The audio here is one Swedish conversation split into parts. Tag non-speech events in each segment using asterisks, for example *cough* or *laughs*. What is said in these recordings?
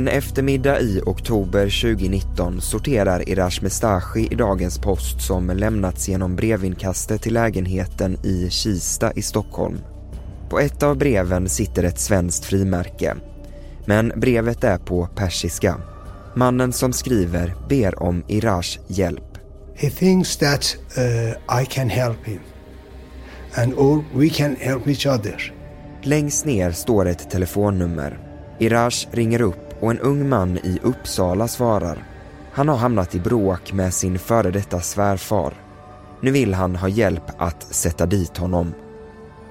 En eftermiddag i oktober 2019 sorterar Irash Mestashi i dagens post som lämnats genom brevinkastet till lägenheten i Kista i Stockholm. På ett av breven sitter ett svenskt frimärke. Men brevet är på persiska. Mannen som skriver ber om Irash hjälp. He thinks that uh, I can help him. And or we can help each other. Längst ner står ett telefonnummer. Irash ringer upp och en ung man i Uppsala svarar. Han har hamnat i bråk med sin före detta svärfar. Nu vill han ha hjälp att sätta dit honom.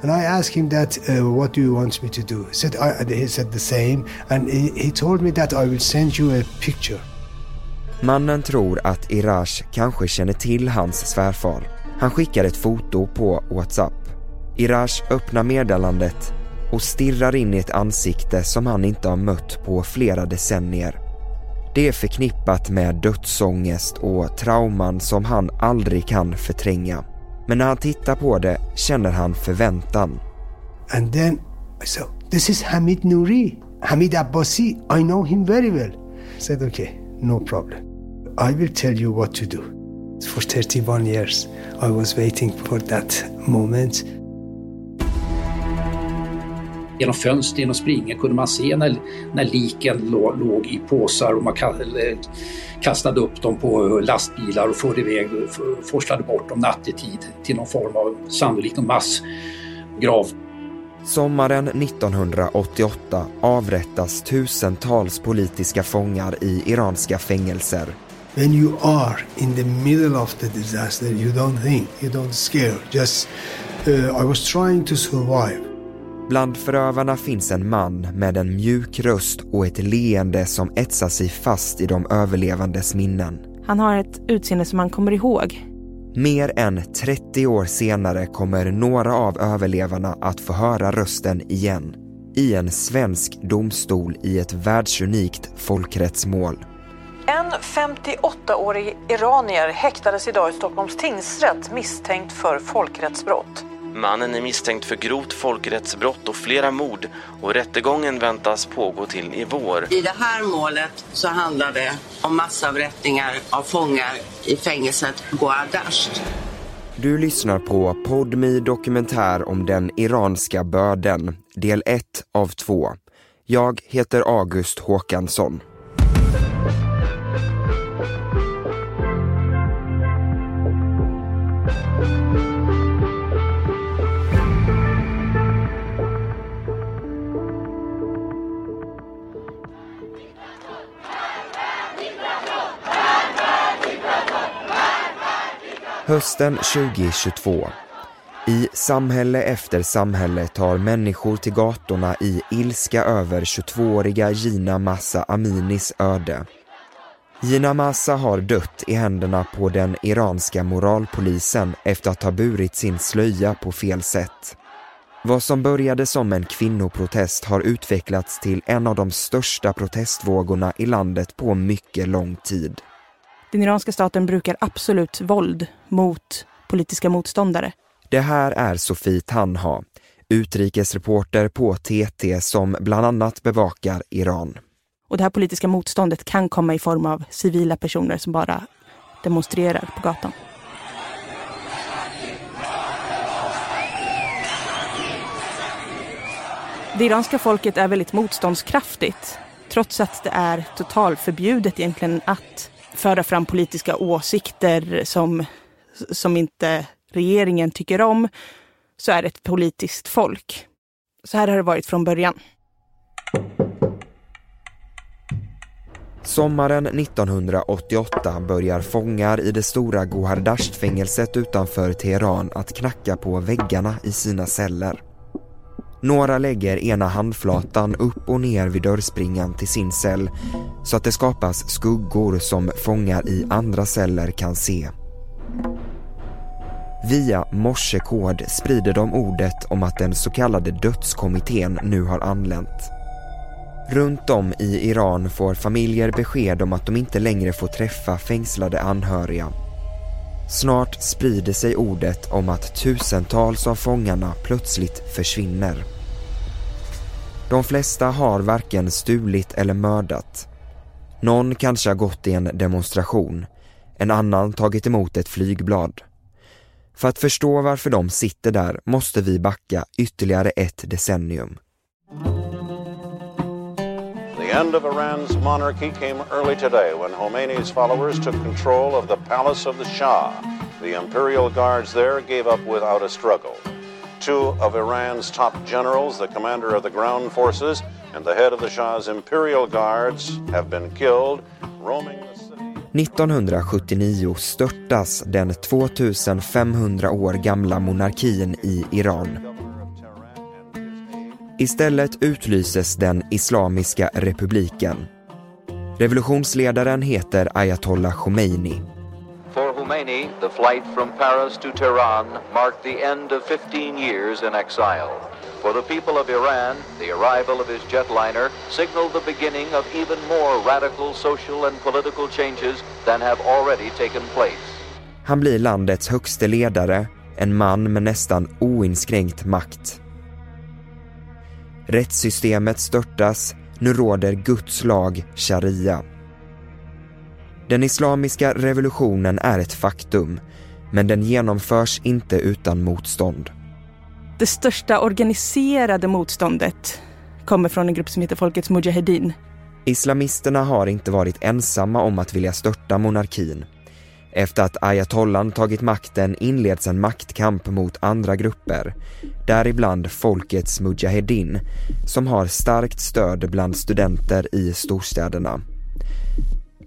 And I asked him that, uh, what do you want me to do? He said, I, he said the same. And he, he told me that I will send you a picture. Mannen tror att Irash kanske känner till hans svärfar. Han skickar ett foto på WhatsApp. Irash öppnar meddelandet och stirrar in i ett ansikte som han inte har mött på flera decennier. Det är förknippat med dödsångest och trauman som han aldrig kan förtränga. Men när han tittar på det känner han förväntan. And then I said, this is Hamid Nouri, Hamid Abbasi. I know him very well. I said, okay, no problem. I will tell you what to do. For 31 years I was waiting for that moment. Genom fönster, genom springen kunde man se när, när liken låg, låg i påsar och man kastade upp dem på lastbilar och förde iväg, forslade bort dem nattetid till någon form av sannolikt någon massgrav. Sommaren 1988 avrättas tusentals politiska fångar i iranska fängelser. When you are in the middle of the disaster, you don't think, you don't scare. Just, uh, I was trying to survive. Bland förövarna finns en man med en mjuk röst och ett leende som etsar sig fast i de överlevandes minnen. Han har ett utseende som man kommer ihåg. Mer än 30 år senare kommer några av överlevarna att få höra rösten igen. I en svensk domstol i ett världsunikt folkrättsmål. En 58-årig iranier häktades idag i Stockholms tingsrätt misstänkt för folkrättsbrott. Mannen är misstänkt för grovt folkrättsbrott och flera mord och rättegången väntas pågå till i vår. I det här målet så handlar det om massavrättningar av fångar i fängelset Goardasht. Du lyssnar på Podmi dokumentär om den iranska börden, del 1 av 2. Jag heter August Håkansson. Hösten 2022. I samhälle efter samhälle tar människor till gatorna i ilska över 22-åriga Gina Massa Aminis öde. Gina Massa har dött i händerna på den iranska moralpolisen efter att ha burit sin slöja på fel sätt. Vad som började som en kvinnoprotest har utvecklats till en av de största protestvågorna i landet på mycket lång tid. Den iranska staten brukar absolut våld mot politiska motståndare. Det här är Sofie Tanha, utrikesreporter på TT som bland annat bevakar Iran. Och det här politiska motståndet kan komma i form av civila personer som bara demonstrerar på gatan. Det iranska folket är väldigt motståndskraftigt trots att det är totalförbjudet egentligen att föra fram politiska åsikter som, som inte regeringen tycker om, så är det ett politiskt folk. Så här har det varit från början. Sommaren 1988 börjar fångar i det stora Gohardasht-fängelset utanför Teheran att knacka på väggarna i sina celler. Några lägger ena handflatan upp och ner vid dörrspringan till sin cell så att det skapas skuggor som fångar i andra celler kan se. Via morsekod sprider de ordet om att den så kallade dödskommittén nu har anlänt. Runt om i Iran får familjer besked om att de inte längre får träffa fängslade anhöriga Snart sprider sig ordet om att tusentals av fångarna plötsligt försvinner. De flesta har varken stulit eller mördat. Någon kanske har gått i en demonstration, en annan tagit emot ett flygblad. För att förstå varför de sitter där måste vi backa ytterligare ett decennium. The end of Iran's monarchy came early today when Khomeini's followers took control of the palace of the Shah. The imperial guards there gave up without a struggle. Two of Iran's top generals, the commander of the ground forces and the head of the Shah's imperial guards, have been killed roaming the 1979 störtas den 2500 år gamla monarkin i Iran. Istället utlyses den Islamiska republiken. Revolutionsledaren heter Ayatollah Khomeini. For Khomeini, the flight from Paris to Tehran marked the end of 15 years in exile. For the people of Iran, the arrival of his jetliner signaled the beginning of even more radical social and political changes than have already taken place. Han blir landets högste ledare, en man med nästan oinskränkt makt. Rättssystemet störtas, nu råder Guds lag sharia. Den islamiska revolutionen är ett faktum, men den genomförs inte utan motstånd. Det största organiserade motståndet kommer från en grupp som heter Folkets Mujahedin. Islamisterna har inte varit ensamma om att vilja störta monarkin. Efter att ayatollan tagit makten inleds en maktkamp mot andra grupper, däribland Folkets Mujahedin, som har starkt stöd bland studenter i storstäderna.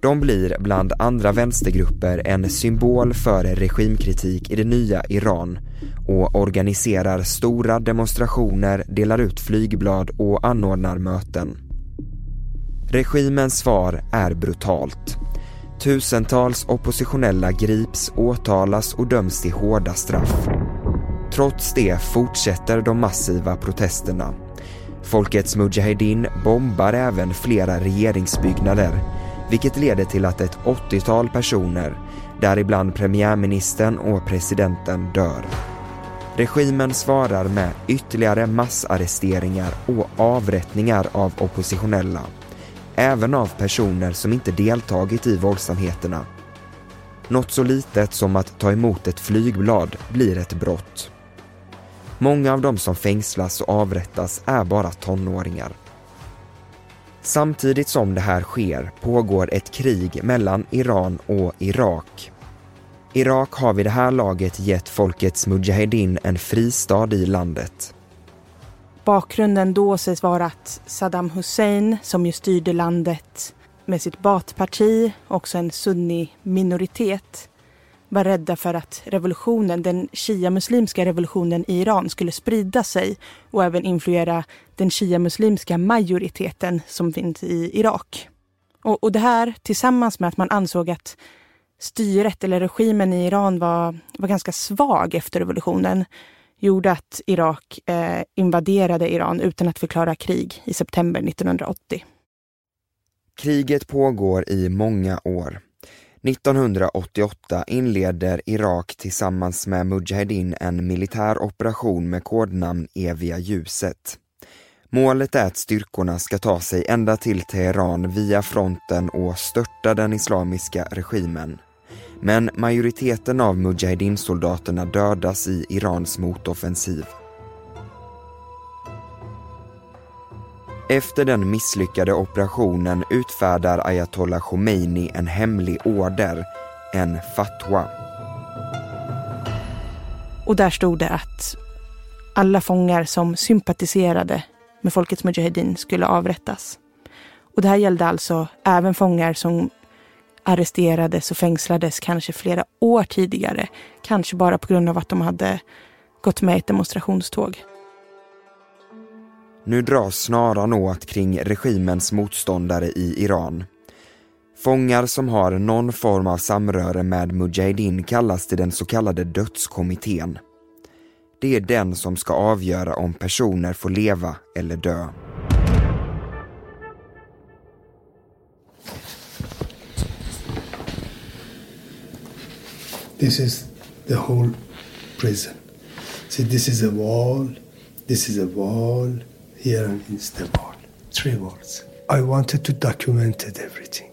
De blir bland andra vänstergrupper en symbol för regimkritik i det nya Iran och organiserar stora demonstrationer, delar ut flygblad och anordnar möten. Regimens svar är brutalt. Tusentals oppositionella grips, åtalas och döms till hårda straff. Trots det fortsätter de massiva protesterna. Folkets Mujahedin bombar även flera regeringsbyggnader vilket leder till att ett 80-tal personer, däribland premiärministern och presidenten, dör. Regimen svarar med ytterligare massarresteringar och avrättningar av oppositionella, även av personer som inte deltagit i våldsamheterna. Något så litet som att ta emot ett flygblad blir ett brott. Många av de som fängslas och avrättas är bara tonåringar. Samtidigt som det här sker pågår ett krig mellan Iran och Irak. Irak har vid det här laget gett folkets Mujahedin en fristad i landet. Bakgrunden då sägs vara att Saddam Hussein, som ju styrde landet med sitt Baathparti, också en sunni-minoritet, var rädda för att revolutionen, den shia-muslimska revolutionen i Iran skulle sprida sig och även influera den shia-muslimska majoriteten som finns i Irak. Och, och det här tillsammans med att man ansåg att styret eller regimen i Iran var, var ganska svag efter revolutionen gjorde att Irak eh, invaderade Iran utan att förklara krig i september 1980. Kriget pågår i många år. 1988 inleder Irak tillsammans med Mujahedin en militär operation med kodnamn Eviga ljuset. Målet är att styrkorna ska ta sig ända till Teheran via fronten och störta den islamiska regimen. Men majoriteten av Mujahedin-soldaterna dödas i Irans motoffensiv. Efter den misslyckade operationen utfärdar ayatollah Khomeini en hemlig order, en fatwa. Och där stod det att alla fångar som sympatiserade med Folkets Mujahedin skulle avrättas. Och det här gällde alltså även fångar som arresterades och fängslades kanske flera år tidigare. Kanske bara på grund av att de hade gått med i ett demonstrationståg. Nu dras snaran åt kring regimens motståndare i Iran. Fångar som har någon form av samröre med Mujahedin kallas till den så kallade dödskommittén. Det är den som ska avgöra om personer får leva eller dö. This is the whole prison. See, this is a wall, this is a wall, Here is the wall. Three walls. I wanted to document everything.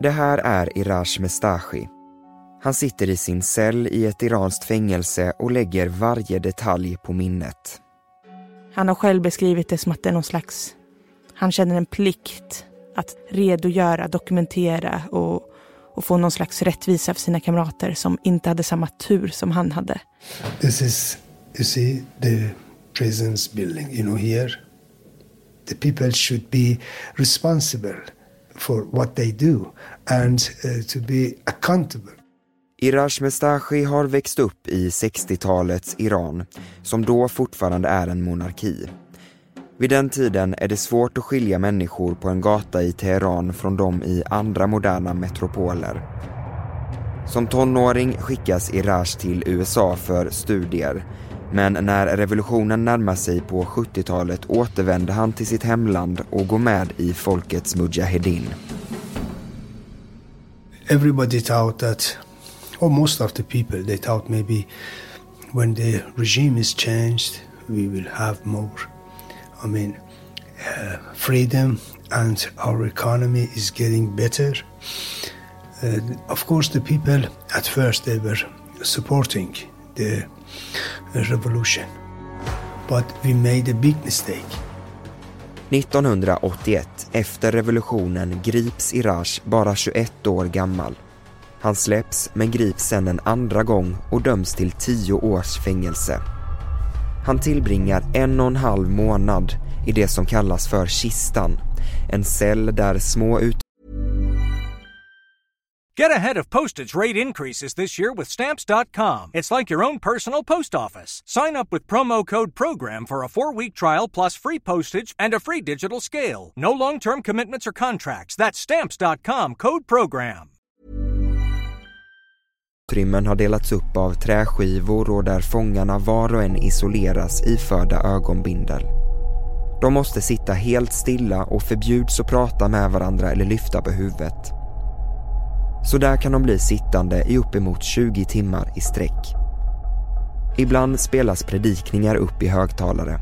Det här är Irash Mestashi. Han sitter i sin cell i ett iranskt fängelse och lägger varje detalj på minnet. Han har själv beskrivit det som att det är någon slags... Han känner en plikt att redogöra, dokumentera och, och få någon slags rättvisa för sina kamrater som inte hade samma tur som han hade. This is, you see, the prisons building, you know, here. The people should be responsible for what they do and uh, to be accountable. Irash Mestashi har växt upp i 60-talets Iran, som då fortfarande är en monarki. Vid den tiden är det svårt att skilja människor på en gata i Teheran från de i andra moderna metropoler. Som tonåring skickas Irash till USA för studier, men när revolutionen närmar sig på 70-talet återvänder han till sitt hemland och går med i folkets mujahedin. Everybody thought that, or most of the people, they thought maybe when the regime is changed, we will have more, i mean, uh, freedom and our economy is getting better. Uh, of course, the people at first they were supporting the revolution, but we made a big mistake. 1981, efter revolutionen, grips Iraj, bara 21 år gammal. Han släpps men grips sen en andra gång och döms till 10 års fängelse. Han tillbringar en och en halv månad i det som kallas för kistan, en cell där små ut Get ahead of postage rate increases this year with Stamps.com. It's like your own personal post office. Sign up with promo code PROGRAM for a four week trial plus free postage and a free digital scale. No long term commitments or contracts. That's Stamps.com code PROGRAM. Utrymmen har delats upp av träskivor och där fångarna var och en isoleras iförda ögonbindel. De måste sitta helt stilla och förbjuds att prata med varandra eller lyfta på huvudet. Så där kan de bli sittande i uppemot 20 timmar i sträck. Ibland spelas predikningar upp i högtalare.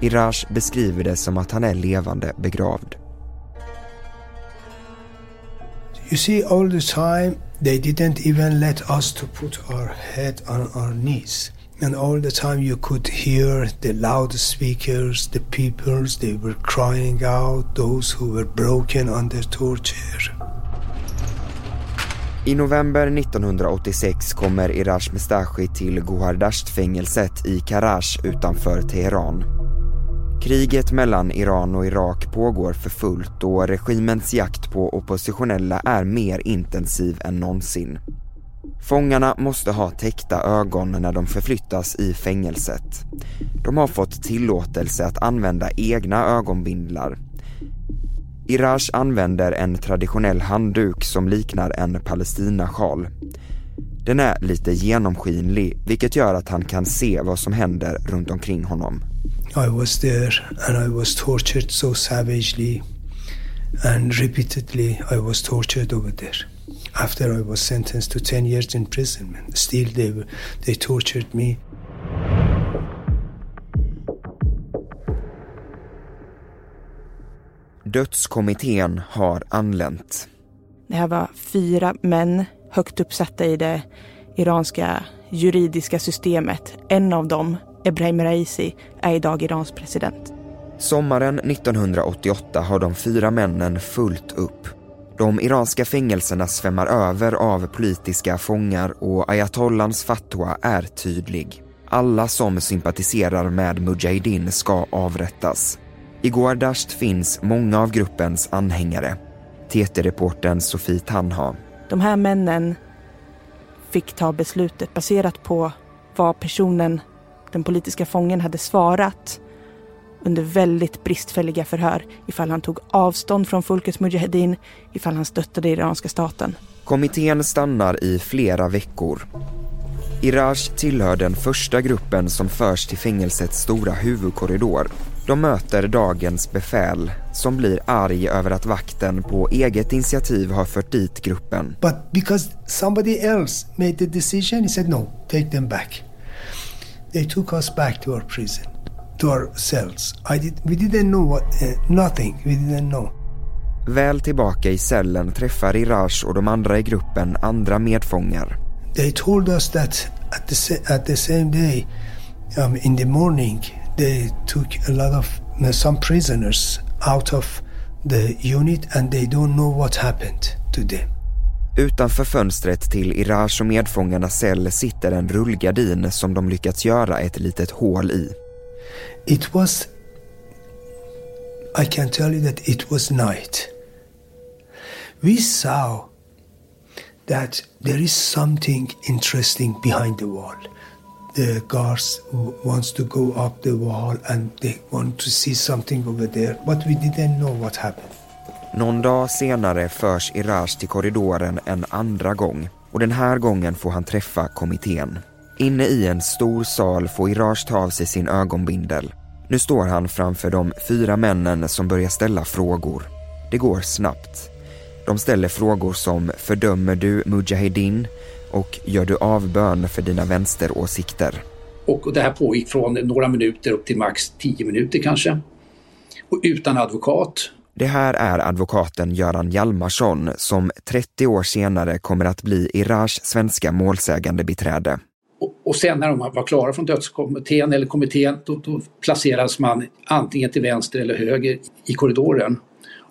Irash beskriver det som att han är levande begravd. You see, all the time they didn't even let us to put our head on our knees. And all the time you could hear the loudspeakers, the peoples, they were crying out, those who were broken under torture. I november 1986 kommer Irash Mestashi till Gohardasht-fängelset i Karash utanför Teheran. Kriget mellan Iran och Irak pågår för fullt och regimens jakt på oppositionella är mer intensiv än någonsin. Fångarna måste ha täckta ögon när de förflyttas i fängelset. De har fått tillåtelse att använda egna ögonbindlar Irash använder en traditionell handduk som liknar en palestinasjal. Den är lite genomskinlig vilket gör att han kan se vad som händer runt omkring honom. I was there and I was tortured so savagely and repeatedly I was tortured over there. After I was sentenced to 10 years imprisonment, still they, they tortured me. Dödskommittén har anlänt. Det här var fyra män högt uppsatta i det iranska juridiska systemet. En av dem, Ebrahim Raisi, är idag Irans president. Sommaren 1988 har de fyra männen fullt upp. De iranska fängelserna svämmar över av politiska fångar och ayatollans fatwa är tydlig. Alla som sympatiserar med Mujahedin ska avrättas. I Goardasht finns många av gruppens anhängare. TT-reporten Sofie Tanha. De här männen fick ta beslutet baserat på vad personen, den politiska fången, hade svarat under väldigt bristfälliga förhör ifall han tog avstånd från Folkets Mujahedin, ifall han stöttade iranska staten. Kommittén stannar i flera veckor. Iraj tillhör den första gruppen som förs till fängelsets stora huvudkorridor de möter dagens befäl som blir arg över att vakten på eget initiativ har fört dit gruppen. But because somebody else made the decision, he said no, take them back. They took us back to our prison, to our cells. I did, we didn't know what, uh, nothing. We didn't know. Väl tillbaka i cellen träffar Iraj och de andra i gruppen andra medfångar. They told us that at the, at the same day, um, in the morning, they took a lot of uh, some prisoners out of the unit and they don't know what happened to them. Utanför fönstret till Iraj och medfångarnas cell sitter en rullgardin som de lyckats göra ett litet hål i. It was, I can tell you that it was night. We saw that there is something interesting behind the wall. The guards wants to go up the wall and they want to see something over there, but we didn't know what happened. Någon dag senare förs Iraj till korridoren en andra gång och den här gången får han träffa kommittén. Inne i en stor sal får Iraj ta av sig sin ögonbindel. Nu står han framför de fyra männen som börjar ställa frågor. Det går snabbt. De ställer frågor som fördömer du Mujahedin och gör du avbön för dina vänsteråsikter? Och det här pågick från några minuter upp till max tio minuter kanske. Och utan advokat. Det här är advokaten Göran Hjalmarsson som 30 år senare kommer att bli Irars svenska målsägande biträde. Och, och sen när de var klara från dödskommittén eller kommittén då, då placerades man antingen till vänster eller höger i korridoren.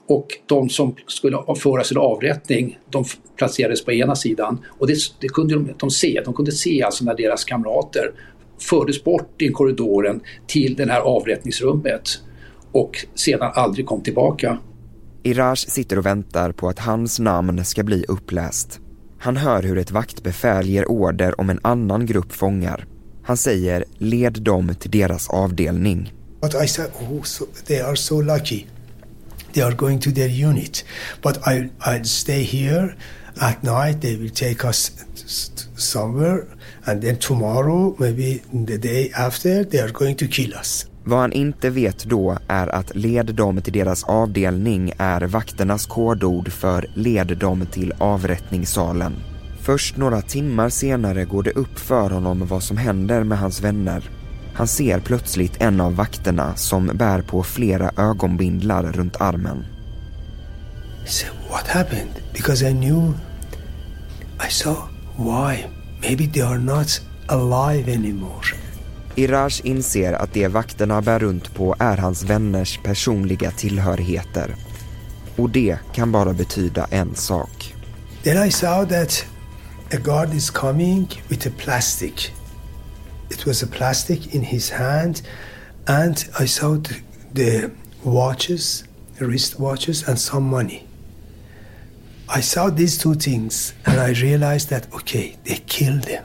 Och de som skulle föras till avrättning, de placerades på ena sidan. Och det, det kunde de, de, se, de kunde se alltså när deras kamrater fördes bort i korridoren till det här avrättningsrummet och sedan aldrig kom tillbaka. Iraj sitter och väntar på att hans namn ska bli uppläst. Han hör hur ett vaktbefäl ger order om en annan grupp fångar. Han säger led dem till deras avdelning. But I said, oh, so they are so lucky. They are going to their unit. But I, I'd stay here at night. They will take us somewhere. And then tomorrow, maybe the day after, they are going to kill us. Vad han inte vet då är att led dem till deras avdelning är vakternas kodord för led dem till avrättningssalen. Först några timmar senare går det upp för honom vad som händer med hans vänner. Han ser plötsligt en av vakterna som bär på flera ögonbindlar runt armen. So what happened? Because I knew, I saw why. Maybe they are not alive anymore. Iraj inser att det vakterna bär runt på är hans vänners personliga tillhörigheter. Och det kan bara betyda en sak. Then I saw that a guard is coming with a plastic. It was a plastic in his hand and I saw the, the watches, wrist watches and some money. I saw these two things and I realized that okay, they killed him.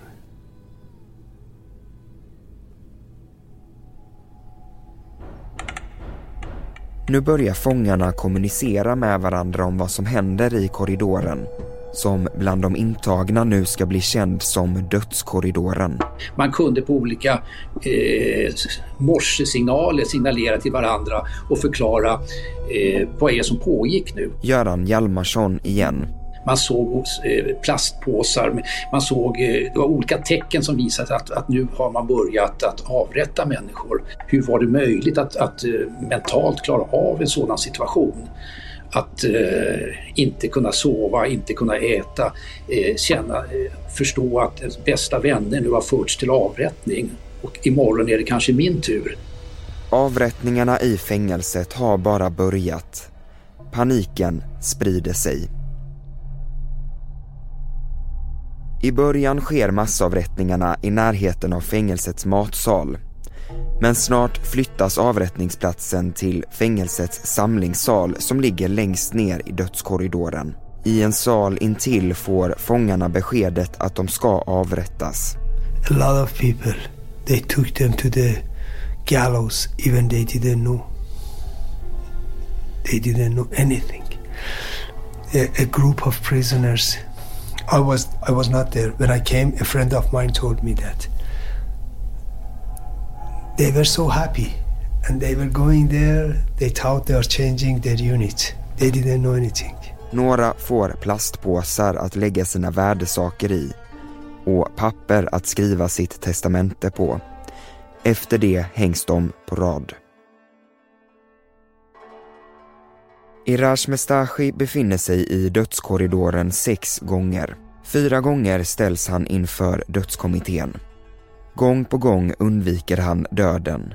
Nu börjar fångarna kommunicera med varandra om vad som händer i korridoren som bland de intagna nu ska bli känd som dödskorridoren. Man kunde på olika eh, morsesignaler signalera till varandra och förklara eh, vad är som pågick nu. Göran Hjalmarsson igen. Man såg eh, plastpåsar, man såg eh, det var olika tecken som visade att, att nu har man börjat att avrätta människor. Hur var det möjligt att, att eh, mentalt klara av en sådan situation? Att eh, inte kunna sova, inte kunna äta, eh, känna, eh, förstå att ens bästa vänner nu har förts till avrättning och imorgon är det kanske min tur. Avrättningarna i fängelset har bara börjat. Paniken sprider sig. I början sker massavrättningarna i närheten av fängelsets matsal. Men snart flyttas avrättningsplatsen till fängelsets samlingssal som ligger längst ner i dödskorridoren. I en sal intill får fångarna beskedet att de ska avrättas. A lot of people, they took them to the gallows even they didn't know. They didn't know anything. A, a group of prisoners i was I was not there. When I came, a friend of mine told me that. They were so happy, and they were going there. They thought they are changing their unit. They didn't know anything. Några får plastpåsar att lägga sina värdesaker i och papper att skriva sitt testamente på. Efter det hängs de på rad. Iraj Mestashi befinner sig i dödskorridoren sex gånger. Fyra gånger ställs han inför dödskommittén. Gång på gång undviker han döden.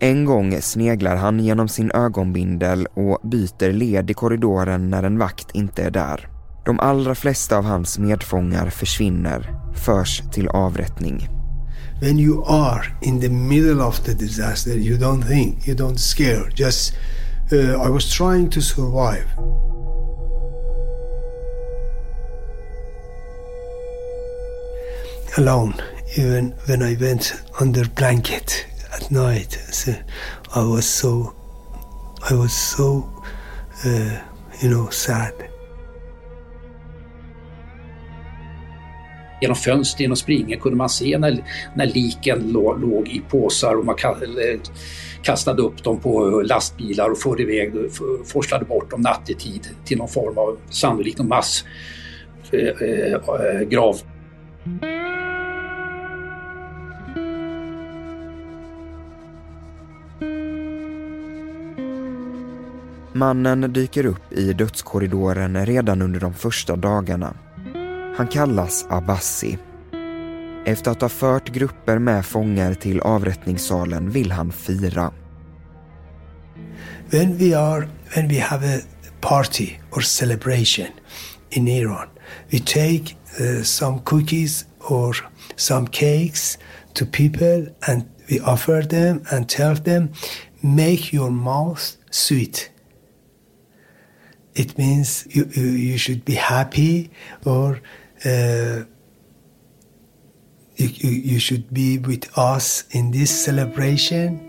En gång sneglar han genom sin ögonbindel och byter led i korridoren när en vakt inte är där. De allra flesta av hans medfångar försvinner, förs till avrättning. When you are in the middle of the disaster, you don't think, you don't scare. Just, uh, I was trying to survive. Alone, even when I went under blanket at night, so I was so, I was so, uh, you know, sad. Genom fönster, genom springor kunde man se när, när liken låg, låg i påsar och man kastade upp dem på lastbilar och förde iväg, forslade bort dem nattetid till någon form av sannolikt någon massgrav. Eh, eh, Mannen dyker upp i dödskorridoren redan under de första dagarna. Han kallas Abbasi. Efter att ha fört grupper med fångar till avrättningssalen vill han fira. When we are, when we have a party or celebration in Iran, we take uh, some cookies or some cakes to people and we offer them and tell them make your mouth sweet it means you, you should be happy or uh, you, you should be with us in this celebration.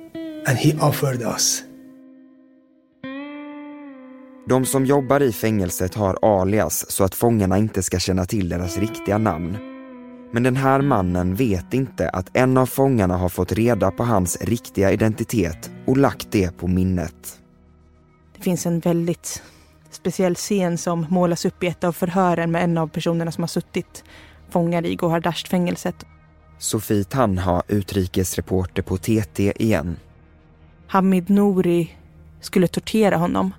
And he offered us. De som jobbar i fängelset har alias så att fångarna inte ska känna till deras riktiga namn. Men den här mannen vet inte att en av fångarna har fått reda på hans riktiga identitet och lagt det på minnet. Det finns en väldigt speciell scen som målas upp i ett av förhören med en av personerna som har suttit fångad i Gohardasht-fängelset. Sofie Tanha, utrikesreporter på TT igen. Hamid Nouri skulle tortera honom.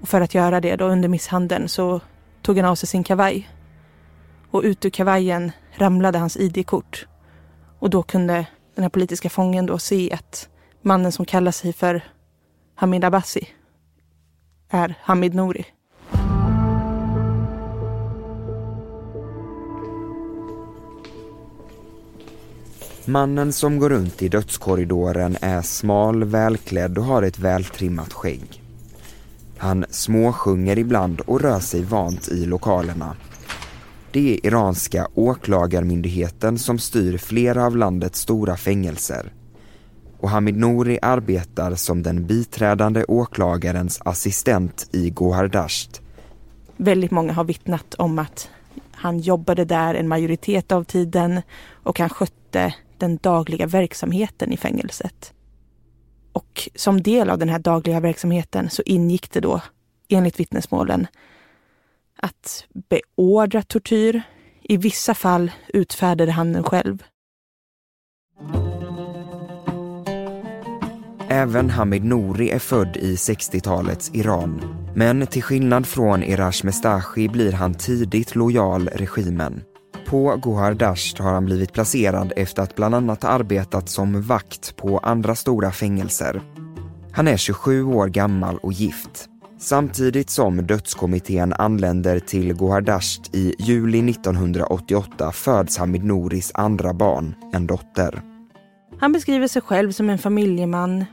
Och för att göra det då under misshandeln så tog han av sig sin kavaj. Och ut ur kavajen ramlade hans ID-kort. Och då kunde den här politiska fången då se att mannen som kallar sig för Hamid Abbasi är Hamid Nouri. Mannen som går runt i dödskorridoren är smal, välklädd och har ett vältrimmat skägg. Han småsjunger ibland och rör sig vant i lokalerna. Det är iranska åklagarmyndigheten som styr flera av landets stora fängelser och Hamid Nouri arbetar som den biträdande åklagarens assistent i Gohardasht. Väldigt många har vittnat om att han jobbade där en majoritet av tiden och han skötte den dagliga verksamheten i fängelset. Och som del av den här dagliga verksamheten så ingick det då, enligt vittnesmålen, att beordra tortyr. I vissa fall utfärdade han den själv. Även Hamid Nouri är född i 60-talets Iran. Men till skillnad från Irash Mestashi blir han tidigt lojal regimen. På Gohar Dasht har han blivit placerad efter att bland annat ha arbetat som vakt på andra stora fängelser. Han är 27 år gammal och gift. Samtidigt som dödskommittén anländer till Gohardasht i juli 1988 föds Hamid Nouris andra barn, en dotter. Han beskriver sig själv som en familjeman,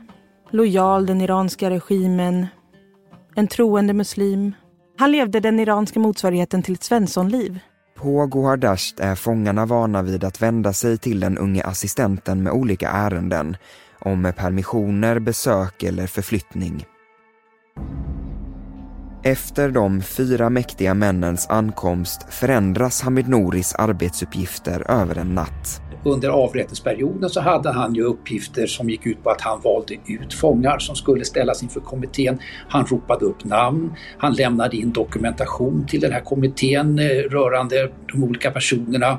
lojal den iranska regimen, en troende muslim. Han levde den iranska motsvarigheten till ett svenssonliv. På Gohardasht är fångarna vana vid att vända sig till den unge assistenten med olika ärenden om permissioner, besök eller förflyttning. Efter de fyra mäktiga männens ankomst förändras Hamid Noris arbetsuppgifter över en natt under avrättningsperioden så hade han ju uppgifter som gick ut på att han valde ut fångar som skulle ställas inför kommittén. Han ropade upp namn, han lämnade in dokumentation till den här kommittén eh, rörande de olika personerna.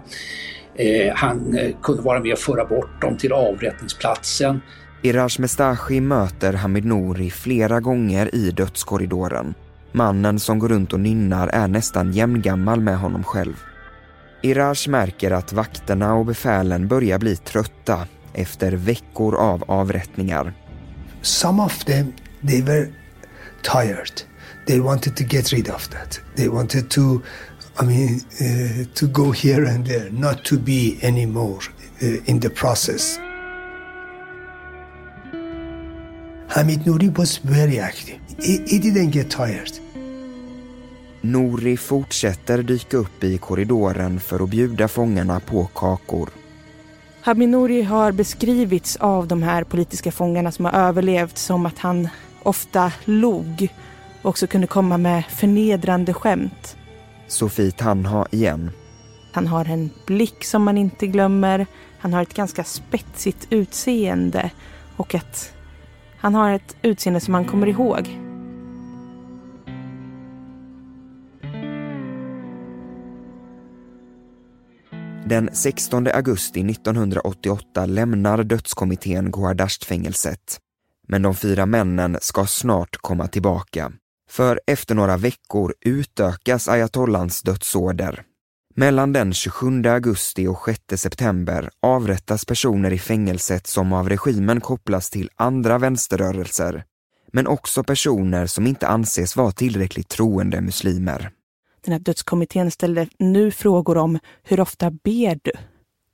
Eh, han eh, kunde vara med och föra bort dem till avrättningsplatsen. Iraj Mestashi möter Hamid Nouri flera gånger i dödskorridoren. Mannen som går runt och nynnar är nästan jämngammal med honom själv. Iraj märker att vakterna och befälen börjar bli trötta efter veckor av avrättningar. Some of them, they were tired. They wanted to get rid of that. They wanted to, I mean, uh, to go here and there, not to be anymore uh, in the process. Hamid Nouri was very active. He, he didn't get tired. Nouri fortsätter dyka upp i korridoren för att bjuda fångarna på kakor. Hamid Nouri har beskrivits av de här politiska fångarna som har överlevt som att han ofta log och också kunde komma med förnedrande skämt. Sofie Tanha igen. Han har en blick som man inte glömmer. Han har ett ganska spetsigt utseende och att han har ett utseende som man kommer ihåg. Den 16 augusti 1988 lämnar dödskommittén Gohardasht-fängelset. Men de fyra männen ska snart komma tillbaka. För efter några veckor utökas ayatollans dödsorder. Mellan den 27 augusti och 6 september avrättas personer i fängelset som av regimen kopplas till andra vänsterrörelser, men också personer som inte anses vara tillräckligt troende muslimer. Den här dödskommittén ställde nu frågor om hur ofta ber du?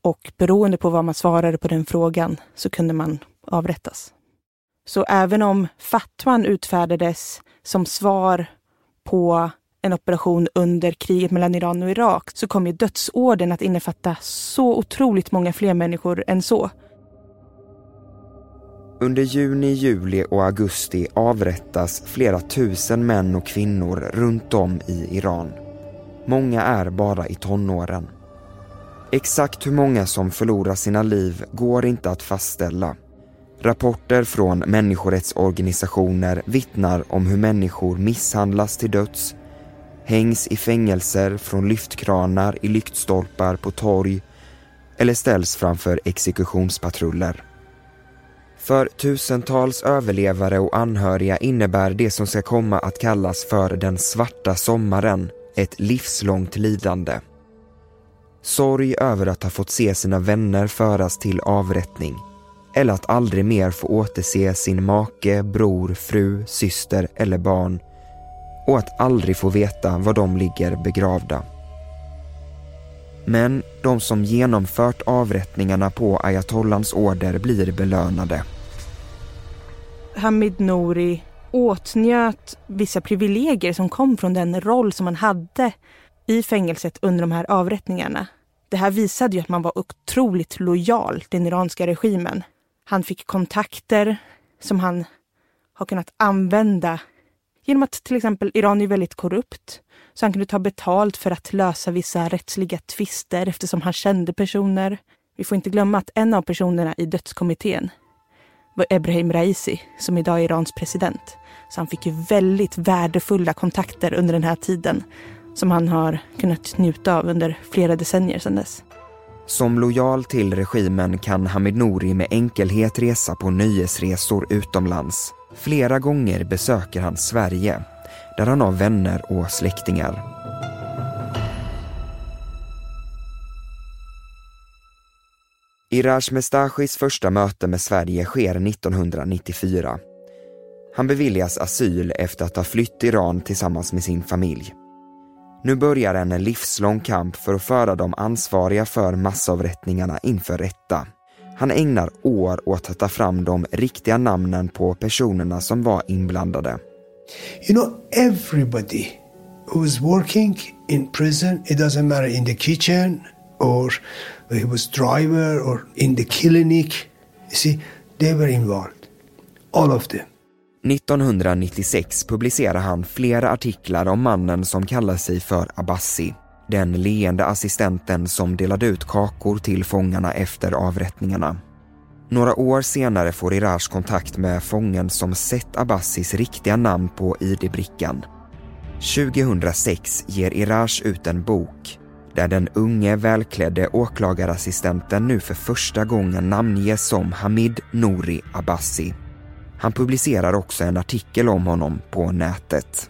Och beroende på vad man svarade på den frågan så kunde man avrättas. Så även om fatwan utfärdades som svar på en operation under kriget mellan Iran och Irak så kom ju dödsorden att innefatta så otroligt många fler människor än så. Under juni, juli och augusti avrättas flera tusen män och kvinnor runt om i Iran. Många är bara i tonåren. Exakt hur många som förlorar sina liv går inte att fastställa. Rapporter från människorättsorganisationer vittnar om hur människor misshandlas till döds, hängs i fängelser från lyftkranar i lyktstolpar på torg eller ställs framför exekutionspatruller. För tusentals överlevare och anhöriga innebär det som ska komma att kallas för den svarta sommaren ett livslångt lidande. Sorg över att ha fått se sina vänner föras till avrättning eller att aldrig mer få återse sin make, bror, fru, syster eller barn och att aldrig få veta var de ligger begravda. Men de som genomfört avrättningarna på ayatollans order blir belönade. Hamid Nouri åtnjöt vissa privilegier som kom från den roll som han hade i fängelset under de här avrättningarna. Det här visade ju att man var otroligt lojal den iranska regimen. Han fick kontakter som han har kunnat använda genom att till exempel Iran är väldigt korrupt. Så han kunde ta betalt för att lösa vissa rättsliga tvister eftersom han kände personer. Vi får inte glömma att en av personerna i dödskommittén var Ebrahim Raisi som idag är Irans president. Så han fick ju väldigt värdefulla kontakter under den här tiden som han har kunnat njuta av under flera decennier sedan dess. Som lojal till regimen kan Hamid Nouri med enkelhet resa på nöjesresor utomlands. Flera gånger besöker han Sverige, där han har vänner och släktingar. Iraj Mestachis första möte med Sverige sker 1994. Han beviljas asyl efter att ha flytt Iran tillsammans med sin familj. Nu börjar en livslång kamp för att föra de ansvariga för massavrättningarna inför rätta. Han ägnar år åt att ta fram de riktiga namnen på personerna som var inblandade. You know, everybody who's working in prison, it doesn't matter in the kitchen or he was driver or in the clinic, you see, they were involved. All of them. 1996 publicerar han flera artiklar om mannen som kallar sig för Abbasi. Den leende assistenten som delade ut kakor till fångarna efter avrättningarna. Några år senare får Iraj kontakt med fången som sett Abbassis riktiga namn på ID-brickan. 2006 ger Iraj ut en bok, där den unge välklädde åklagarassistenten nu för första gången namnges som Hamid Nouri Abbasi. Han publicerar också en artikel om honom på nätet.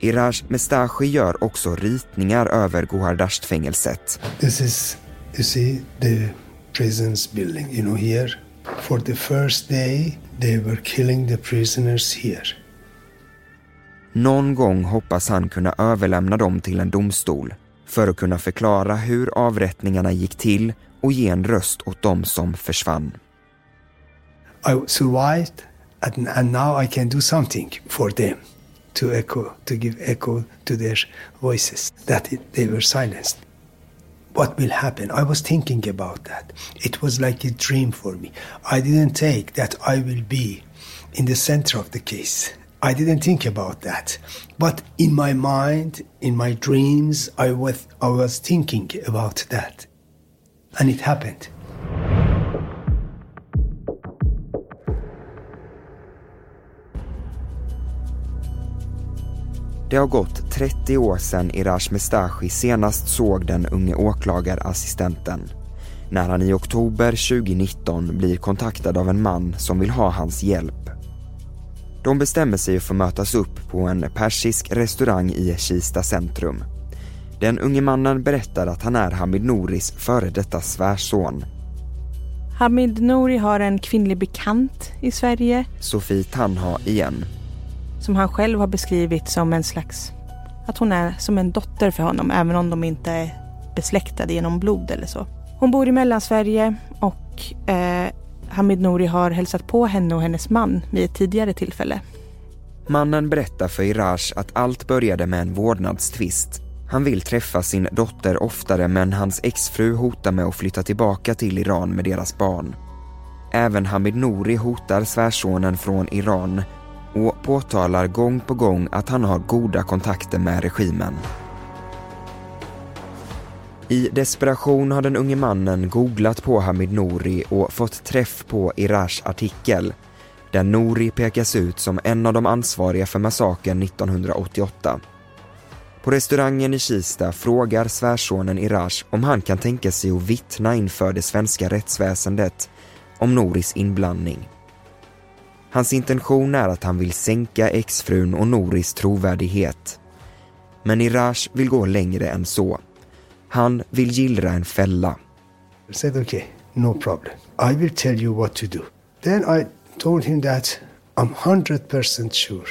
Iraj Mestashi gör också ritningar över Gohardasht-fängelset. This is, you see, the prison's building, you know, here. For the first day they were killing the prisoners here. Någon gång hoppas han kunna överlämna dem till en domstol för att kunna förklara hur avrättningarna gick till och ge en röst åt dem som försvann. I survived and, and now I can do something for them to echo, to give echo to their voices that they were silenced. What will happen? I was thinking about that. It was like a dream for me. I didn't take that I will be in the center of the case. I didn't think about that. But in my mind, in my dreams, I was, I was thinking about that. And it happened. Det har gått 30 år sedan Iraj Mestashi senast såg den unge åklagarassistenten. När han i oktober 2019 blir kontaktad av en man som vill ha hans hjälp. De bestämmer sig för att mötas upp på en persisk restaurang i Kista centrum. Den unge mannen berättar att han är Hamid Nouris före detta svärson. Hamid Nouri har en kvinnlig bekant i Sverige. Sofie Tanha igen. Som han själv har beskrivit som en slags, att hon är som en dotter för honom även om de inte är besläktade genom blod eller så. Hon bor i Mellansverige och eh, Hamid Nouri har hälsat på henne och hennes man vid ett tidigare tillfälle. Mannen berättar för Iraj att allt började med en vårdnadstvist. Han vill träffa sin dotter oftare men hans exfru hotar med att flytta tillbaka till Iran med deras barn. Även Hamid Nouri hotar svärsonen från Iran och påtalar gång på gång att han har goda kontakter med regimen. I desperation har den unge mannen googlat på Hamid Nouri och fått träff på Irash artikel där Nouri pekas ut som en av de ansvariga för massakern 1988. På restaurangen i Kista frågar svärsonen Irash om han kan tänka sig att vittna inför det svenska rättsväsendet om Noris inblandning. Hans intention är att han vill sänka exfrun och Nouris trovärdighet. Men Irash vill gå längre än så. Han vill gillra en fälla. I said, okay, no problem. I will tell you what to do. Then I told him that I'm 100% sure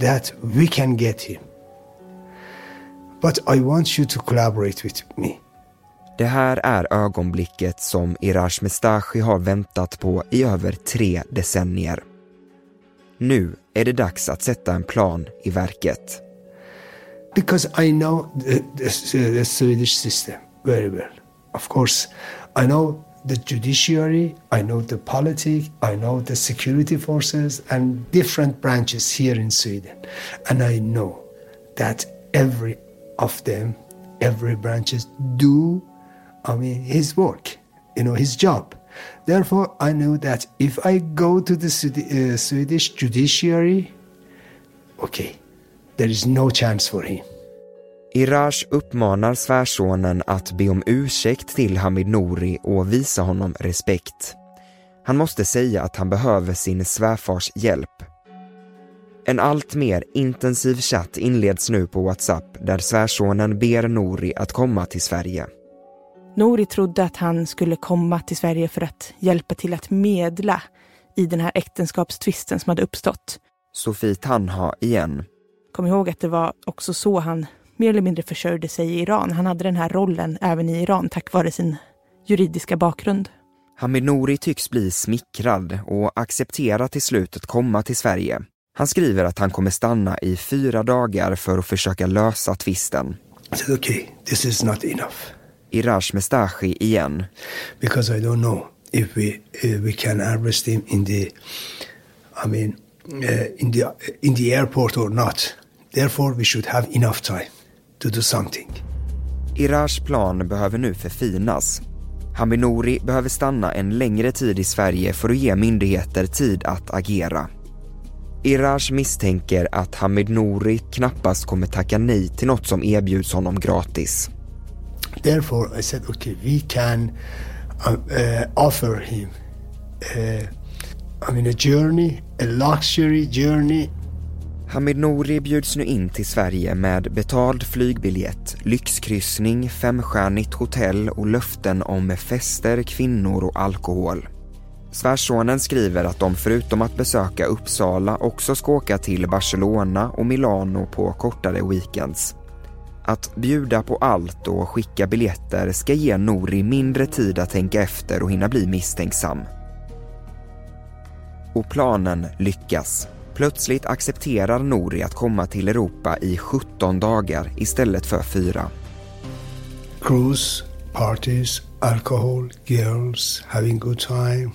that we can get him. But I want you to collaborate with me. Det här är ögonblicket som Iraj Mestashi har väntat på i över tre decennier. Nu är det dags att sätta en plan i verket. Because I know the, the, the Swedish system very well. Of course, I know the judiciary, I know the politics, I know the security forces and different branches here in Sweden. And I know that every of them, every branches do, I mean, his work, you know, his job. Therefore, I knew that if I go to the uh, Swedish judiciary, okay, there is no chance for him. Iraj uppmanar svärsonen att be om ursäkt till Hamid Nouri och visa honom respekt. Han måste säga att han behöver sin svärfars hjälp. En allt mer intensiv chatt inleds nu på Whatsapp där svärsonen ber Nouri att komma till Sverige. Nouri trodde att han skulle komma till Sverige för att hjälpa till att medla i den här äktenskapstvisten som hade uppstått. Sofie Tanha igen. Kom ihåg att det var också så han mer eller mindre försörjde sig i Iran. Han hade den här rollen även i Iran tack vare sin juridiska bakgrund. Hamid Nouri tycks bli smickrad och accepterar till slut att komma till Sverige. Han skriver att han kommer stanna i fyra dagar för att försöka lösa tvisten. Okej, okay, this is not enough. Iraj Mestashi igen. Because I don't know if we, uh, we can arrest him in the, I mean, uh, in, the, in the airport or not. Therefore we should have enough time to do something. Iraj plan behöver nu förfinas. Hamid Nouri behöver stanna en längre tid i Sverige för att ge myndigheter tid att agera. Iraj misstänker att Hamid Nouri knappast kommer tacka nej till något som erbjuds honom gratis. Therefore, I said, okay, we can uh, uh, offer him, uh, I mean, a journey, a luxury journey Hamid Nouri bjuds nu in till Sverige med betald flygbiljett, lyxkryssning, femstjärnigt hotell och löften om fester, kvinnor och alkohol. Svärsonen skriver att de förutom att besöka Uppsala också ska åka till Barcelona och Milano på kortare weekends. Att bjuda på allt och skicka biljetter ska ge Nouri mindre tid att tänka efter och hinna bli misstänksam. Och planen lyckas. Plötsligt accepterar Nouri att komma till Europa i 17 dagar istället för fyra. Cruise, parties, alcohol, girls, having good time,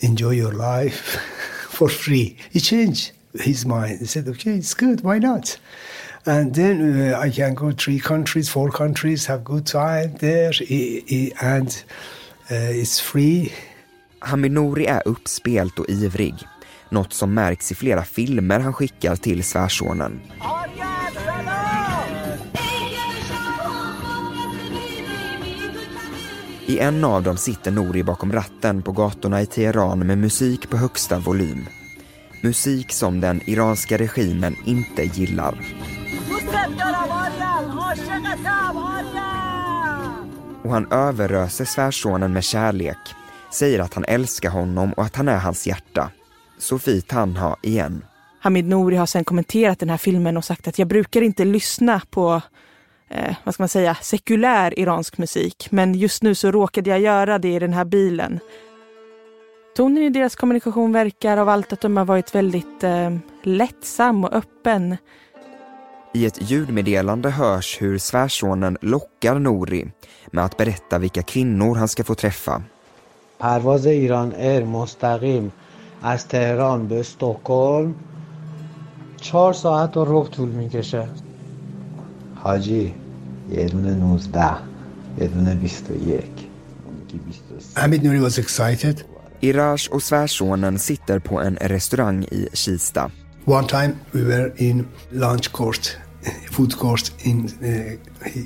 enjoy your life *laughs* for free. He changed his mind. He said, okay, it's good, why not? And then uh, I can go three countries, four countries, have good time there, and uh, it's free. Hamid Nouri är uppspelt och ivrig. Något som märks i flera filmer han skickar till svärsonen. I en av dem sitter Nori bakom ratten på gatorna i Teheran med musik på högsta volym. Musik som den iranska regimen inte gillar. Och han överöser svärsonen med kärlek, säger att han älskar honom och att han är hans hjärta. Sofie Tanha igen. Hamid Nouri har sen kommenterat den här filmen och sagt att jag brukar inte lyssna på eh, vad ska man säga, sekulär iransk musik. Men just nu så råkade jag göra det i den här bilen. Tonen i deras kommunikation verkar av allt att de har varit väldigt eh, lättsam och öppen. I ett ljudmeddelande hörs hur svärsonen lockar Nouri med att berätta vilka kvinnor han ska få träffa. پرواز ایران ایر مستقیم از تهران به استکهلم چهار ساعت و ربع طول میکشه حاجی یه دونه 19 یه دونه 21 Hamid Nouri was excited. Irash och svärsonen sitter på en restaurang i Kista. One time we were in lunch court, uh,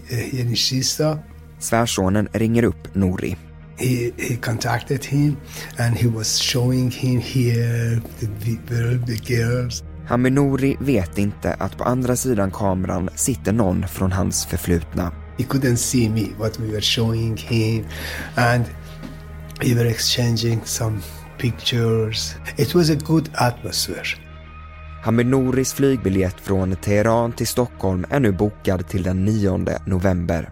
here in Kista. Svärsonen ringer upp Nouri he, he contacted him and he was showing him here the people, the girls. Haminori vet inte att på andra sidan kameran sitter någon från hans förflutna. He couldn't see me, what we were showing him and we were exchanging some pictures. It was a good atmosphere. Hamid flygbiljett från Teheran till Stockholm är nu bokad till den 9 november.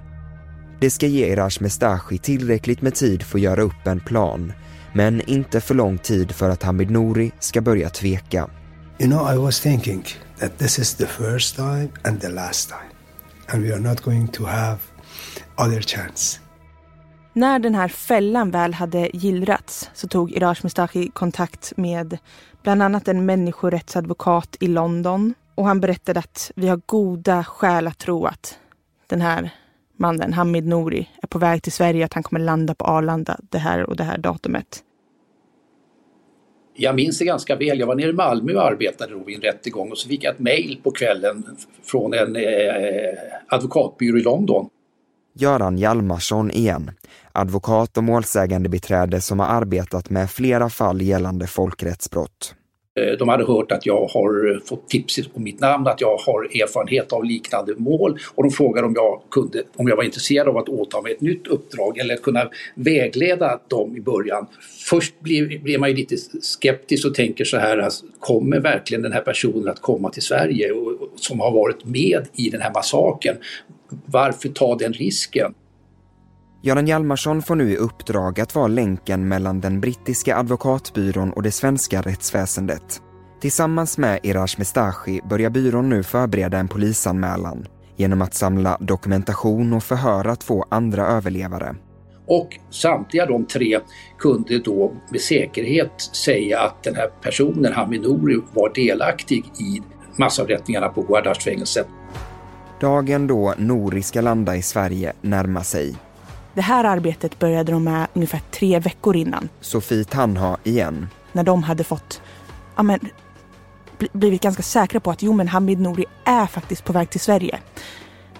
Det ska ge Erash Mestashi tillräckligt med tid för att göra upp en plan, men inte för lång tid för att Hamid Nouri ska börja tveka. You know, I was thinking that this is the first time and the last time. And we are not going to have other chance. När den här fällan väl hade gillrats så tog Irash Mestachi kontakt med bland annat en människorättsadvokat i London och han berättade att vi har goda skäl att tro att den här mannen Hamid Nouri är på väg till Sverige, att han kommer landa på Arlanda det här och det här datumet. Jag minns det ganska väl. Jag var nere i Malmö och arbetade då vid en rättegång och så fick jag ett mejl på kvällen från en eh, advokatbyrå i London. Göran Hjalmarsson igen, advokat och målsägande beträde som har arbetat med flera fall gällande folkrättsbrott. Eh, de hade hört att jag har fått tips på mitt namn, att jag har erfarenhet av liknande mål och de frågade om jag, kunde, om jag var intresserad av att åta mig ett nytt uppdrag eller kunna vägleda dem i början. Först blir, blir man ju lite skeptisk och tänker så här, alltså, kommer verkligen den här personen att komma till Sverige och, som har varit med i den här massaken? Varför ta den risken? Göran Hjalmarsson får nu i uppdrag att vara länken mellan den brittiska advokatbyrån och det svenska rättsväsendet. Tillsammans med Irash Mestashi börjar byrån nu förbereda en polisanmälan genom att samla dokumentation och förhöra två andra överlevare. Och samtliga de tre kunde då med säkerhet säga att den här personen, Hamid Nouri, var delaktig i massavrättningarna på Guardasfängelset. Dagen då Nouri ska landa i Sverige närmar sig det här arbetet började de med ungefär tre veckor innan. Sofie Tanha igen. När de hade fått, ja men, blivit ganska säkra på att jo men Hamid Nouri är faktiskt på väg till Sverige.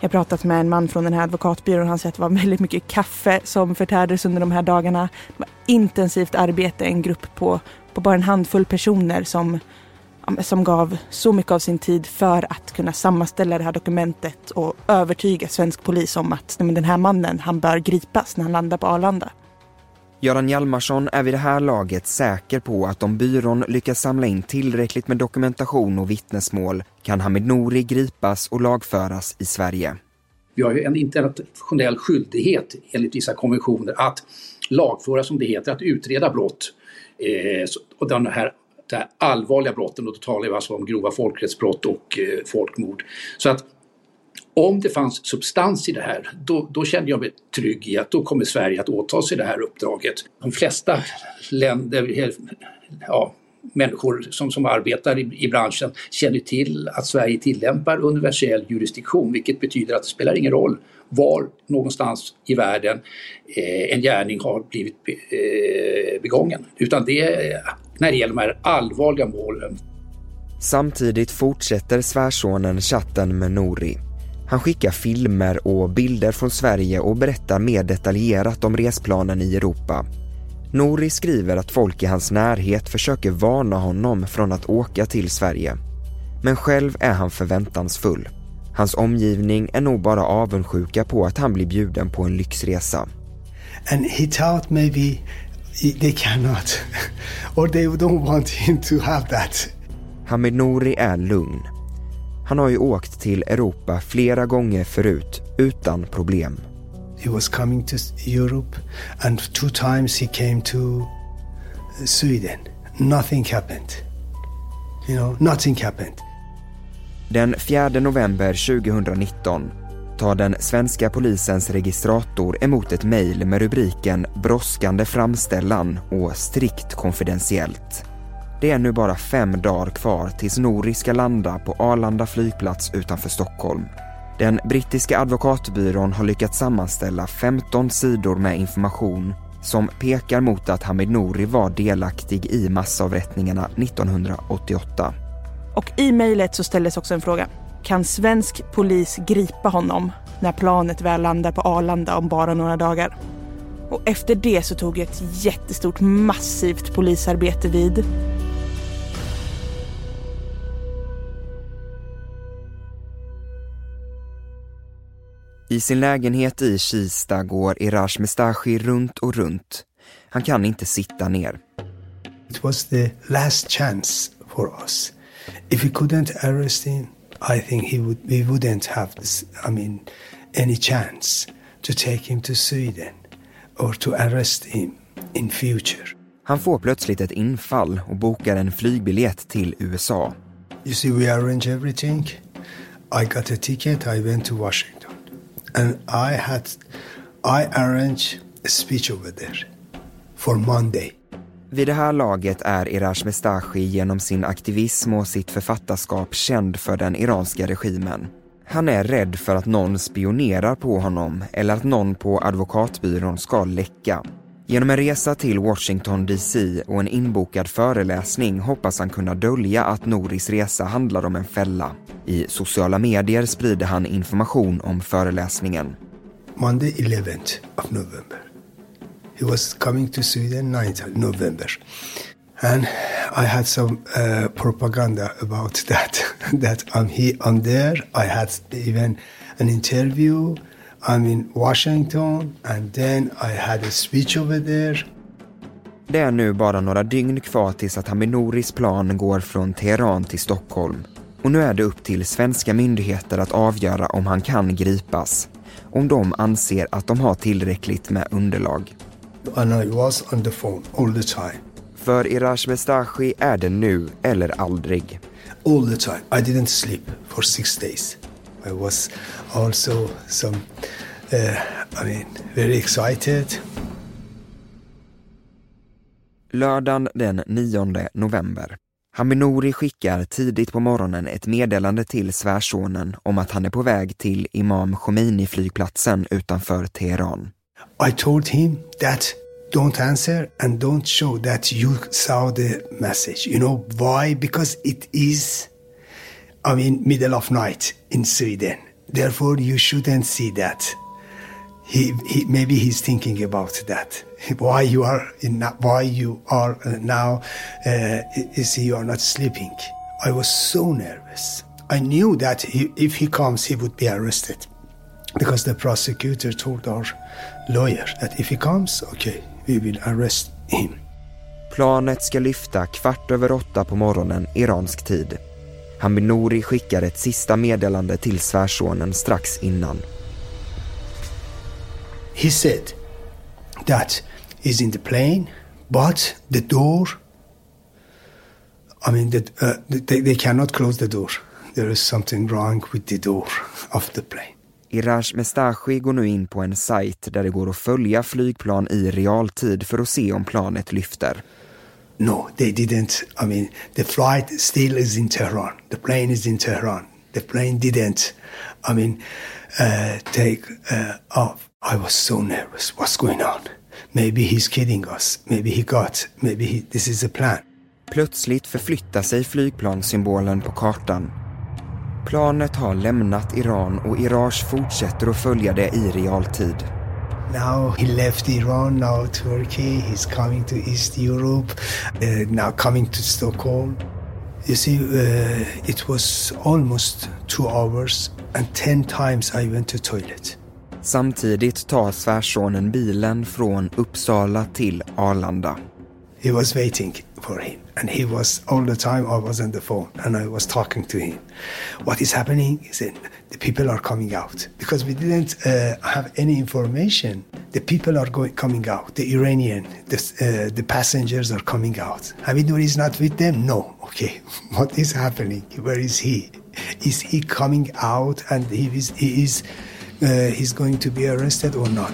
Jag har pratat med en man från den här advokatbyrån. Han säger att det var väldigt mycket kaffe som förtärdes under de här dagarna. Det var intensivt arbete, en grupp på, på bara en handfull personer som, som gav så mycket av sin tid för att kunna sammanställa det här dokumentet och övertyga svensk polis om att nej, den här mannen, han bör gripas när han landar på Arlanda. Göran Hjalmarsson är vid det här laget säker på att om byrån lyckas samla in tillräckligt med dokumentation och vittnesmål kan Hamid Nouri gripas och lagföras i Sverige. Vi har ju en internationell skyldighet enligt vissa konventioner att lagföra som det heter, att utreda brott. Eh, och den här, de här allvarliga brotten, och då talar vi alltså om grova folkrättsbrott och eh, folkmord. Så att om det fanns substans i det här, då, då, kände jag mig trygg i att då kommer Sverige att åta sig det här uppdraget. De flesta länder, ja, människor som, som arbetar i, i branschen känner till att Sverige tillämpar universell jurisdiktion, vilket betyder att det spelar ingen roll var någonstans i världen eh, en gärning har blivit be, eh, begången. Utan det är när det gäller de här allvarliga målen. Samtidigt fortsätter svärsonen chatten med Nori han skickar filmer och bilder från Sverige och berättar mer detaljerat om resplanen i Europa. Nori skriver att folk i hans närhet försöker varna honom från att åka till Sverige. Men själv är han förväntansfull. Hans omgivning är nog bara avundsjuka på att han blir bjuden på en lyxresa. And he thought maybe they cannot *laughs* or they don't want him to have that. Hamid Nouri är lugn. Han har ju åkt till Europa flera gånger förut utan problem. He was coming to Europe and two times he came to Sweden. Nothing happened. You know, nothing happened. Den 4 november 2019 tar den svenska polisens registrator emot ett mejl med rubriken “Brådskande framställan” och “Strikt konfidentiellt”. Det är nu bara fem dagar kvar tills Nouri ska landa på Arlanda flygplats utanför Stockholm. Den brittiska advokatbyrån har lyckats sammanställa 15 sidor med information som pekar mot att Hamid Nouri var delaktig i massavrättningarna 1988. Och i mejlet så ställdes också en fråga. Kan svensk polis gripa honom när planet väl landar på Arlanda om bara några dagar? Och efter det så tog ett jättestort massivt polisarbete vid. I sin lägenhet i Kista går Irash Mestashi runt och runt. Han kan inte sitta ner. It was the last chance for us. If we couldn't arrest him, I think he would, we wouldn't have this, I mean, any chance to take him to Sweden or to arrest him in future. Han får plötsligt ett infall och bokar en flygbiljett till USA. You see, we arrange everything. I got a ticket, I went to Washington. And I had, I arranged a speech over there for Monday. Vid det här laget är Irash Mestashi genom sin aktivism och sitt författarskap känd för den iranska regimen. Han är rädd för att någon spionerar på honom eller att någon på advokatbyrån ska läcka. Genom en resa till Washington DC och en inbokad föreläsning hoppas han kunna dölja att Noris resa handlar om en fälla. I sociala medier sprider han information om föreläsningen. Monday 11th of November. He was coming to Sweden 9th of November. And I had some uh, propaganda about *laughs* that. that I'm here, I'm there. I had even an interview I'm in Washington and then I had a speech over there. Det är nu bara några dygn kvar tills att Haminoris plan går från Teheran till Stockholm. Och nu är det upp till svenska myndigheter att avgöra om han kan gripas. Om de anser att de har tillräckligt med underlag. And I was on the phone all the time. För Irash Mestashi är det nu eller aldrig. All the time. I didn't sleep for six days. I was also some, uh, I mean, very excited. Lördagen den 9 november. Haminori skickar tidigt på morgonen ett meddelande till svärsonen om att han är på väg till Imam Khomeini-flygplatsen utanför Teheran. I told him that don't answer and don't show that you saw the message. You know why? Because it is I mean, middle of night in Sweden. Therefore, you shouldn't see that. He, he, maybe he's thinking about that. *laughs* Why you are in, why you are now uh, is you are not sleeping. I was so nervous. I knew that he, if he comes, he would be arrested because the prosecutor told our lawyer that if he comes, okay, we will arrest him. Planet ska lyfta kvart över åtta på morgonen iransk tid. Hamid Nouri skickar ett sista meddelande till svärsonen strax innan. He said that he's in the plane, but the door, I mean, the, uh, they, they cannot close the door. There is something wrong with the door of the plane. Iraj Mestashi går nu in på en sajt där det går att följa flygplan i realtid för att se om planet lyfter. No, they didn't. I mean, the flight still is in Tehran. The plane is in Tehran. The plane didn't, I mean, uh, take uh, off. I was so nervous. What's going on? Maybe he's kidding us. Maybe he got, maybe he, this is a plan. Plötsligt förflyttar sig flygplanssymbolen på kartan. Planet har lämnat Iran och Iraj fortsätter att följa det i realtid. Now he left Iran, now Turkey, he's coming to East Europe, uh, now coming to Stockholm. You see, uh, it was almost two hours and ten times I went to toilet. Samtidigt tar svärsonen bilen från Uppsala till Arlanda. He was waiting for him and he was all the time I was on the phone and I was talking to him. What is happening? He said, the people are coming out because we didn't uh, have any information. The people are going coming out. The Iranian, the, uh, the passengers are coming out. Hamidnour is not with them. No. Okay, *laughs* what is happening? Where is he? Is he coming out and he is he is uh, he's going to be arrested or not?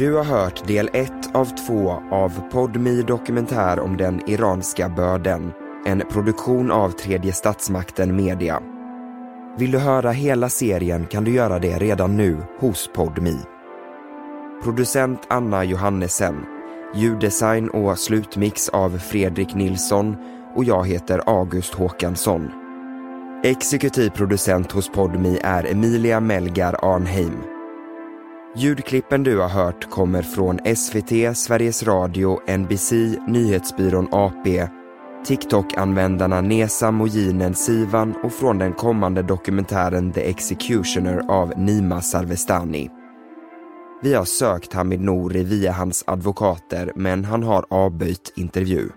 Du har hört del 1 av 2 av Podmi dokumentär om den iranska börden. En produktion av tredje statsmakten media. Vill du höra hela serien kan du göra det redan nu hos Podmi. Producent Anna Johannesen. Ljuddesign och slutmix av Fredrik Nilsson och jag heter August Håkansson. Exekutiv producent hos Podmi är Emilia Melgar Arnheim. Ljudklippen du har hört kommer från SVT, Sveriges Radio, NBC, Nyhetsbyrån AP, TikTok-användarna Nesam och Jinen, Sivan och från den kommande dokumentären The Executioner av Nima Sarvestani. Vi har sökt Hamid Nouri via hans advokater men han har avböjt intervju.